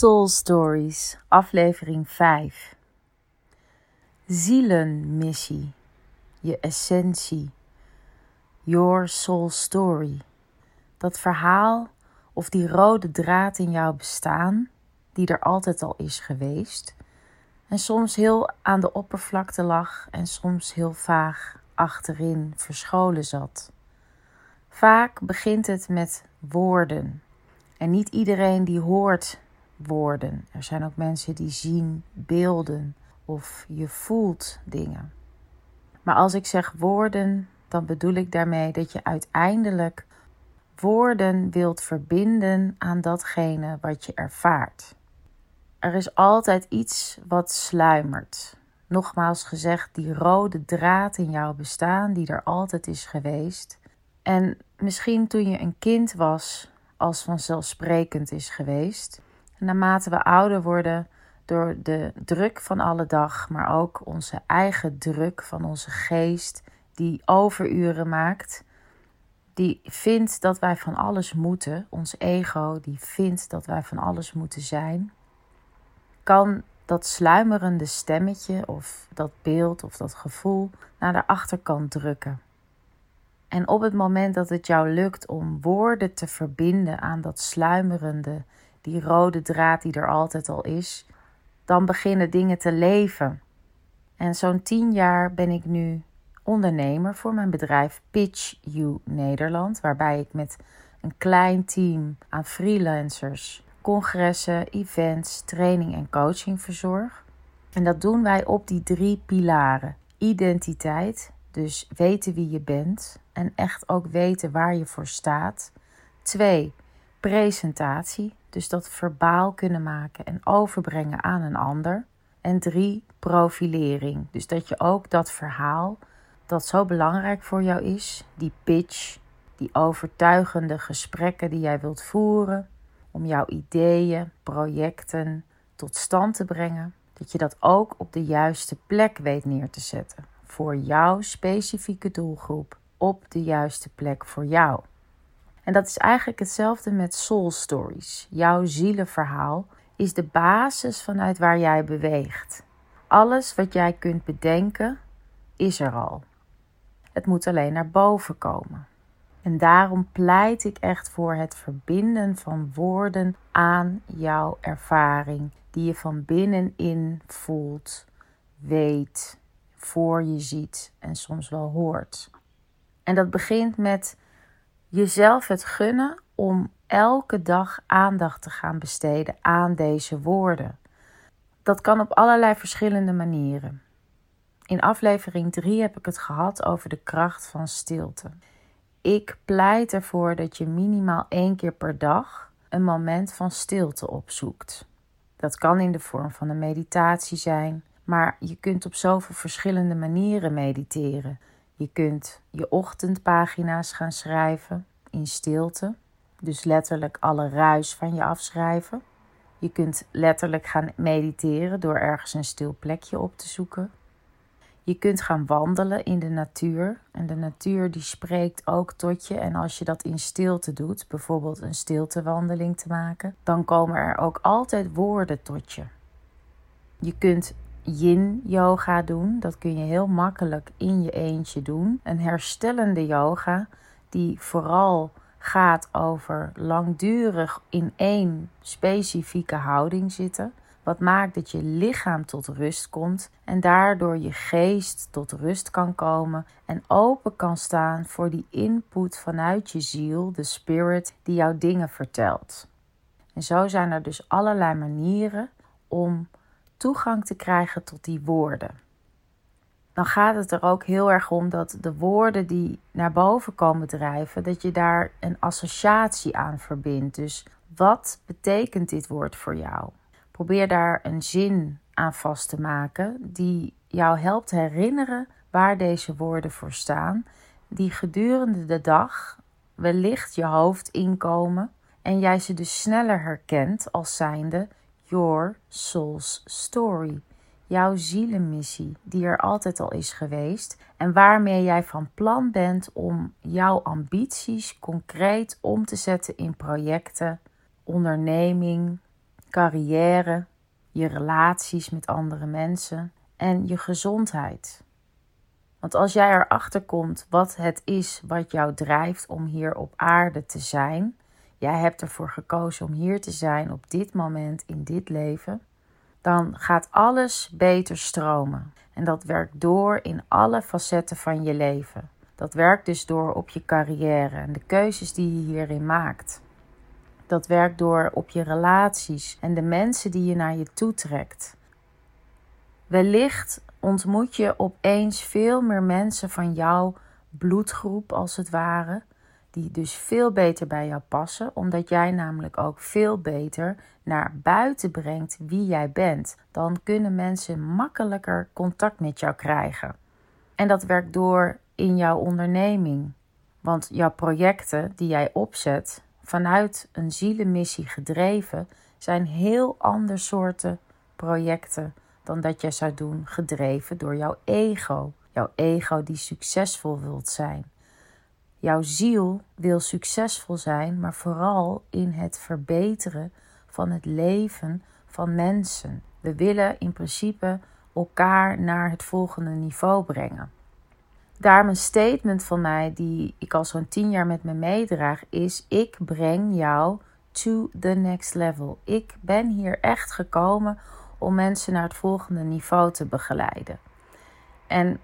Soul Stories, aflevering 5. Zielenmissie, je essentie, your soul story. Dat verhaal of die rode draad in jouw bestaan, die er altijd al is geweest, en soms heel aan de oppervlakte lag en soms heel vaag achterin verscholen zat. Vaak begint het met woorden. En niet iedereen die hoort woorden. Er zijn ook mensen die zien beelden of je voelt dingen. Maar als ik zeg woorden, dan bedoel ik daarmee dat je uiteindelijk woorden wilt verbinden aan datgene wat je ervaart. Er is altijd iets wat sluimert. Nogmaals gezegd, die rode draad in jouw bestaan, die er altijd is geweest. En misschien toen je een kind was, als vanzelfsprekend is geweest naarmate we ouder worden, door de druk van alle dag, maar ook onze eigen druk van onze geest, die overuren maakt, die vindt dat wij van alles moeten, ons ego, die vindt dat wij van alles moeten zijn, kan dat sluimerende stemmetje of dat beeld of dat gevoel naar de achterkant drukken. En op het moment dat het jou lukt om woorden te verbinden aan dat sluimerende die rode draad die er altijd al is, dan beginnen dingen te leven. En zo'n tien jaar ben ik nu ondernemer voor mijn bedrijf Pitch You Nederland, waarbij ik met een klein team aan freelancers congressen, events, training en coaching verzorg. En dat doen wij op die drie pilaren: identiteit, dus weten wie je bent en echt ook weten waar je voor staat. Twee, presentatie, dus dat verbaal kunnen maken en overbrengen aan een ander. En drie, profilering, dus dat je ook dat verhaal dat zo belangrijk voor jou is, die pitch, die overtuigende gesprekken die jij wilt voeren om jouw ideeën, projecten tot stand te brengen, dat je dat ook op de juiste plek weet neer te zetten voor jouw specifieke doelgroep op de juiste plek voor jou. En dat is eigenlijk hetzelfde met soul stories. Jouw zielenverhaal is de basis vanuit waar jij beweegt. Alles wat jij kunt bedenken is er al. Het moet alleen naar boven komen. En daarom pleit ik echt voor het verbinden van woorden aan jouw ervaring, die je van binnenin voelt, weet, voor je ziet en soms wel hoort. En dat begint met jezelf het gunnen om elke dag aandacht te gaan besteden aan deze woorden. Dat kan op allerlei verschillende manieren. In aflevering 3 heb ik het gehad over de kracht van stilte. Ik pleit ervoor dat je minimaal één keer per dag een moment van stilte opzoekt. Dat kan in de vorm van een meditatie zijn, maar je kunt op zoveel verschillende manieren mediteren. Je kunt je ochtendpagina's gaan schrijven in stilte. Dus letterlijk alle ruis van je afschrijven. Je kunt letterlijk gaan mediteren door ergens een stil plekje op te zoeken. Je kunt gaan wandelen in de natuur. En de natuur die spreekt ook tot je. En als je dat in stilte doet, bijvoorbeeld een stiltewandeling te maken, dan komen er ook altijd woorden tot je. Je kunt yin yoga doen. Dat kun je heel makkelijk in je eentje doen. Een herstellende yoga die vooral gaat over langdurig in één specifieke houding zitten. Wat maakt dat je lichaam tot rust komt en daardoor je geest tot rust kan komen en open kan staan voor die input vanuit je ziel, de spirit, die jou dingen vertelt. En zo zijn er dus allerlei manieren om toegang te krijgen tot die woorden. Dan gaat het er ook heel erg om dat de woorden die naar boven komen drijven, dat je daar een associatie aan verbindt. Dus wat betekent dit woord voor jou? Probeer daar een zin aan vast te maken die jou helpt herinneren waar deze woorden voor staan, die gedurende de dag wellicht je hoofd inkomen en jij ze dus sneller herkent als zijnde Your Soul's Story. Jouw zielenmissie, die er altijd al is geweest en waarmee jij van plan bent om jouw ambities concreet om te zetten in projecten, onderneming, carrière, je relaties met andere mensen en je gezondheid. Want als jij erachter komt wat het is wat jou drijft om hier op aarde te zijn, jij hebt ervoor gekozen om hier te zijn op dit moment in dit leven, dan gaat alles beter stromen. En dat werkt door in alle facetten van je leven. Dat werkt dus door op je carrière en de keuzes die je hierin maakt. Dat werkt door op je relaties en de mensen die je naar je toe trekt. Wellicht ontmoet je opeens veel meer mensen van jouw bloedgroep, als het ware, die dus veel beter bij jou passen, omdat jij namelijk ook veel beter naar buiten brengt wie jij bent. Dan kunnen mensen makkelijker contact met jou krijgen. En dat werkt door in jouw onderneming. Want jouw projecten die jij opzet vanuit een zielenmissie gedreven, zijn heel ander soorten projecten dan dat jij zou doen gedreven door jouw ego. Jouw ego die succesvol wilt zijn. Jouw ziel wil succesvol zijn, maar vooral in het verbeteren van het leven van mensen. We willen in principe elkaar naar het volgende niveau brengen. Daarom een statement van mij die ik al zo'n tien jaar met me meedraag is: ik breng jou to the next level. Ik ben hier echt gekomen om mensen naar het volgende niveau te begeleiden. En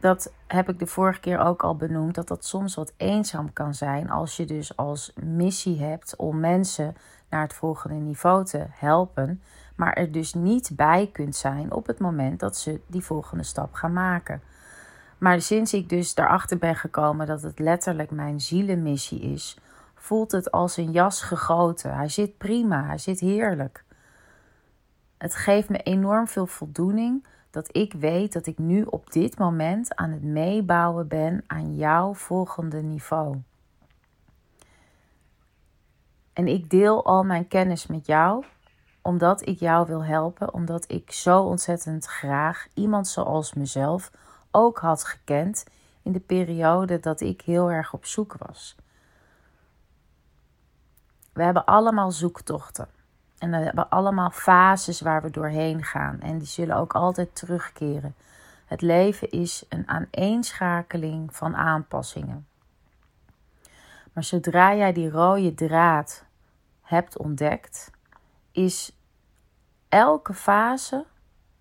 dat heb ik de vorige keer ook al benoemd, dat dat soms wat eenzaam kan zijn als je dus als missie hebt om mensen naar het volgende niveau te helpen, maar er dus niet bij kunt zijn op het moment dat ze die volgende stap gaan maken. Maar sinds ik dus daarachter ben gekomen dat het letterlijk mijn zielenmissie is, voelt het als een jas gegoten. Hij zit prima, hij zit heerlijk. Het geeft me enorm veel voldoening dat ik weet dat ik nu op dit moment aan het meebouwen ben aan jouw volgende niveau. En ik deel al mijn kennis met jou, omdat ik jou wil helpen, omdat ik zo ontzettend graag iemand zoals mezelf ook had gekend in de periode dat ik heel erg op zoek was. We hebben allemaal zoektochten. En we hebben allemaal fases waar we doorheen gaan. En die zullen ook altijd terugkeren. Het leven is een aaneenschakeling van aanpassingen. Maar zodra jij die rode draad hebt ontdekt, is elke fase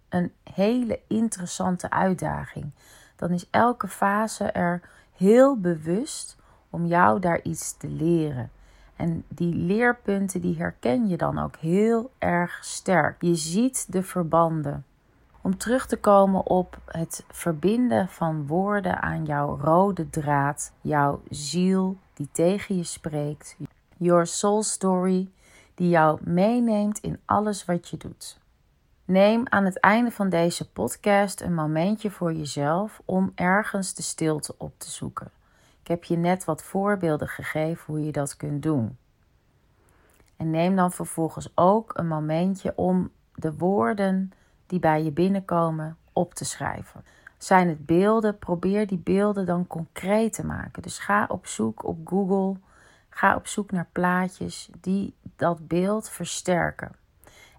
een hele interessante uitdaging. Dan is elke fase er heel bewust om jou daar iets te leren. En die leerpunten die herken je dan ook heel erg sterk. Je ziet de verbanden. Om terug te komen op het verbinden van woorden aan jouw rode draad, jouw ziel die tegen je spreekt, your soul story die jou meeneemt in alles wat je doet. Neem aan het einde van deze podcast een momentje voor jezelf om ergens de stilte op te zoeken. Ik heb je net wat voorbeelden gegeven hoe je dat kunt doen. En neem dan vervolgens ook een momentje om de woorden die bij je binnenkomen op te schrijven. Zijn het beelden? Probeer die beelden dan concreet te maken. Dus ga op zoek op Google. Ga op zoek naar plaatjes die dat beeld versterken.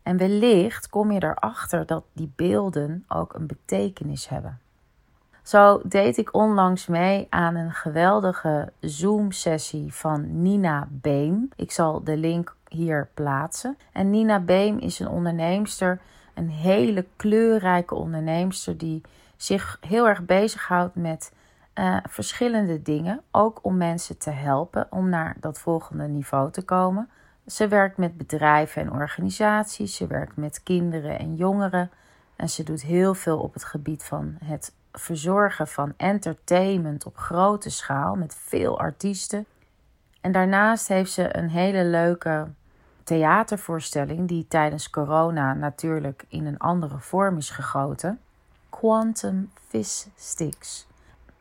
En wellicht kom je erachter dat die beelden ook een betekenis hebben. Zo deed ik onlangs mee aan een geweldige Zoom-sessie van Nina Beem. Ik zal de link hier plaatsen. En Nina Beem is een onderneemster, een hele kleurrijke onderneemster die zich heel erg bezighoudt met uh, verschillende dingen. Ook om mensen te helpen om naar dat volgende niveau te komen. Ze werkt met bedrijven en organisaties, ze werkt met kinderen en jongeren. En ze doet heel veel op het gebied van het verzorgen van entertainment op grote schaal met veel artiesten. En daarnaast heeft ze een hele leuke theatervoorstelling die tijdens corona natuurlijk in een andere vorm is gegoten. Quantum Fish Sticks.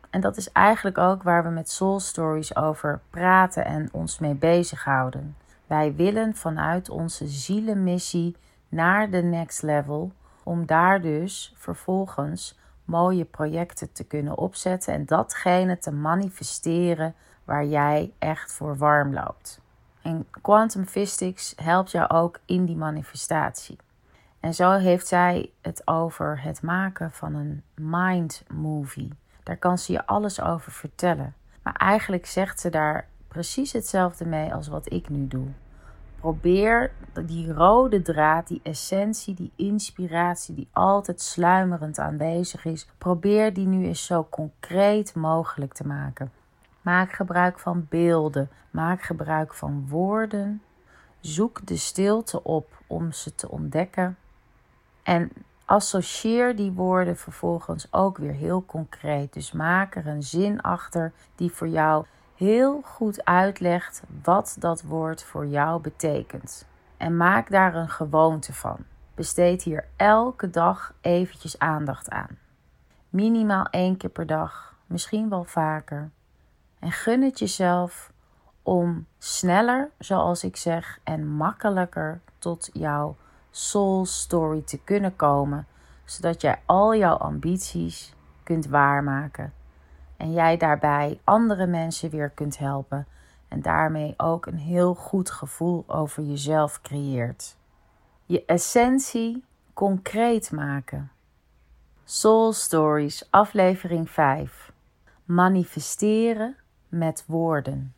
En dat is eigenlijk ook waar we met Soul Stories over praten en ons mee bezighouden. Wij willen vanuit onze zielenmissie naar de next level, om daar dus vervolgens mooie projecten te kunnen opzetten en datgene te manifesteren waar jij echt voor warm loopt. En Quantum Physics helpt jou ook in die manifestatie. En zo heeft zij het over het maken van een mind movie. Daar kan ze je alles over vertellen. Maar eigenlijk zegt ze daar precies hetzelfde mee als wat ik nu doe. Probeer die rode draad, die essentie, die inspiratie die altijd sluimerend aanwezig is, probeer die nu eens zo concreet mogelijk te maken. Maak gebruik van beelden, maak gebruik van woorden. Zoek de stilte op om ze te ontdekken. En associeer die woorden vervolgens ook weer heel concreet. Dus maak er een zin achter die voor jou heel goed uitlegt wat dat woord voor jou betekent. En maak daar een gewoonte van. Besteed hier elke dag eventjes aandacht aan. Minimaal één keer per dag, misschien wel vaker. En gun het jezelf om sneller, zoals ik zeg, en makkelijker tot jouw soul story te kunnen komen, zodat jij al jouw ambities kunt waarmaken en jij daarbij andere mensen weer kunt helpen en daarmee ook een heel goed gevoel over jezelf creëert. Je essentie concreet maken. Soul Stories, aflevering 5. Manifesteren met woorden.